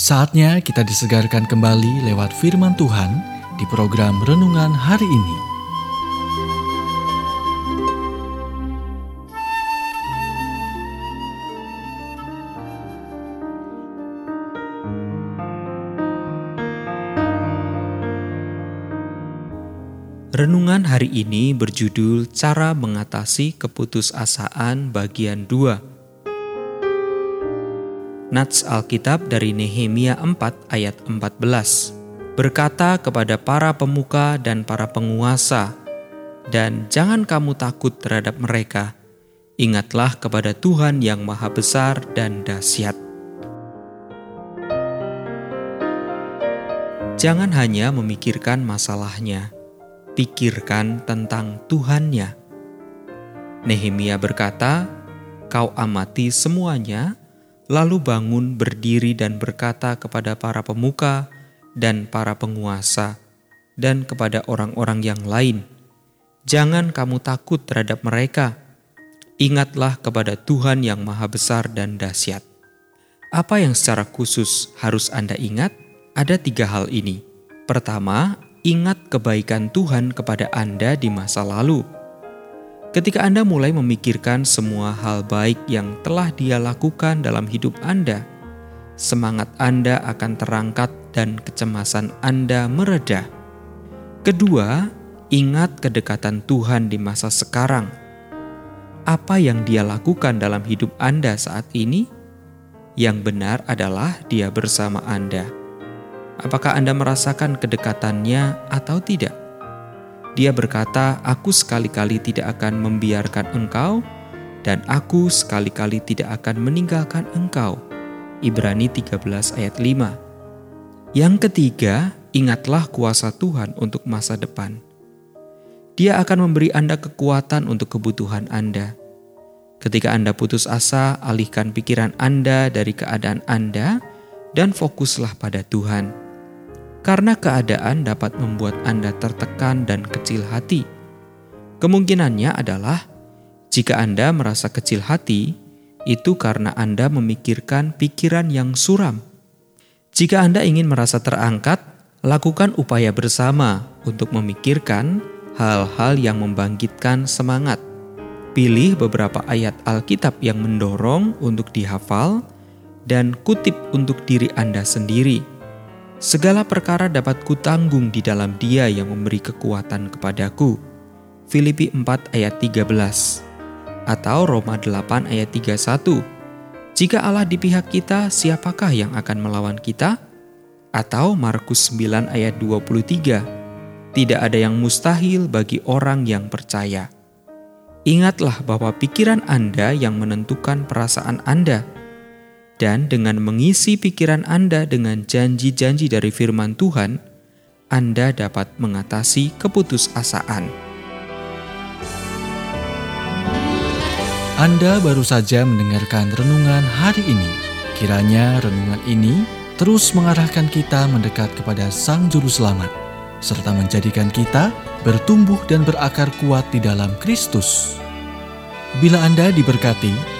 Saatnya kita disegarkan kembali lewat firman Tuhan di program renungan hari ini. Renungan hari ini berjudul Cara Mengatasi Keputusasaan bagian 2 Nats Alkitab dari Nehemia 4 ayat 14 berkata kepada para pemuka dan para penguasa, dan jangan kamu takut terhadap mereka. Ingatlah kepada Tuhan yang Maha Besar dan Dahsyat. Jangan hanya memikirkan masalahnya, pikirkan tentang Tuhannya. Nehemia berkata, "Kau amati semuanya, lalu bangun berdiri dan berkata kepada para pemuka dan para penguasa dan kepada orang-orang yang lain, "Jangan kamu takut terhadap mereka. Ingatlah kepada Tuhan yang Maha Besar dan Dahsyat." Apa yang secara khusus harus Anda ingat? Ada tiga hal ini. Pertama, ingat kebaikan Tuhan kepada Anda di masa lalu Ketika Anda mulai memikirkan semua hal baik yang telah Dia lakukan dalam hidup Anda, semangat Anda akan terangkat dan kecemasan Anda mereda. Kedua, ingat kedekatan Tuhan di masa sekarang. Apa yang Dia lakukan dalam hidup Anda saat ini? Yang benar adalah Dia bersama Anda. Apakah Anda merasakan kedekatannya atau tidak? Dia berkata, "Aku sekali-kali tidak akan membiarkan engkau, dan aku sekali-kali tidak akan meninggalkan engkau." Ibrani 13 ayat 5. Yang ketiga, ingatlah kuasa Tuhan untuk masa depan. Dia akan memberi Anda kekuatan untuk kebutuhan Anda. Ketika Anda putus asa, alihkan pikiran Anda dari keadaan Anda dan fokuslah pada Tuhan karena keadaan dapat membuat Anda tertekan dan kecil hati. Kemungkinannya adalah jika Anda merasa kecil hati, itu karena Anda memikirkan pikiran yang suram. Jika Anda ingin merasa terangkat, lakukan upaya bersama untuk memikirkan hal-hal yang membangkitkan semangat. Pilih beberapa ayat Alkitab yang mendorong untuk dihafal dan kutip untuk diri Anda sendiri Segala perkara dapat kutanggung di dalam dia yang memberi kekuatan kepadaku. Filipi 4 ayat 13 atau Roma 8 ayat 31. Jika Allah di pihak kita, siapakah yang akan melawan kita? Atau Markus 9 ayat 23. Tidak ada yang mustahil bagi orang yang percaya. Ingatlah bahwa pikiran Anda yang menentukan perasaan Anda dan dengan mengisi pikiran Anda dengan janji-janji dari firman Tuhan, Anda dapat mengatasi keputusasaan. Anda baru saja mendengarkan renungan hari ini. Kiranya renungan ini terus mengarahkan kita mendekat kepada Sang Juru Selamat, serta menjadikan kita bertumbuh dan berakar kuat di dalam Kristus. Bila Anda diberkati,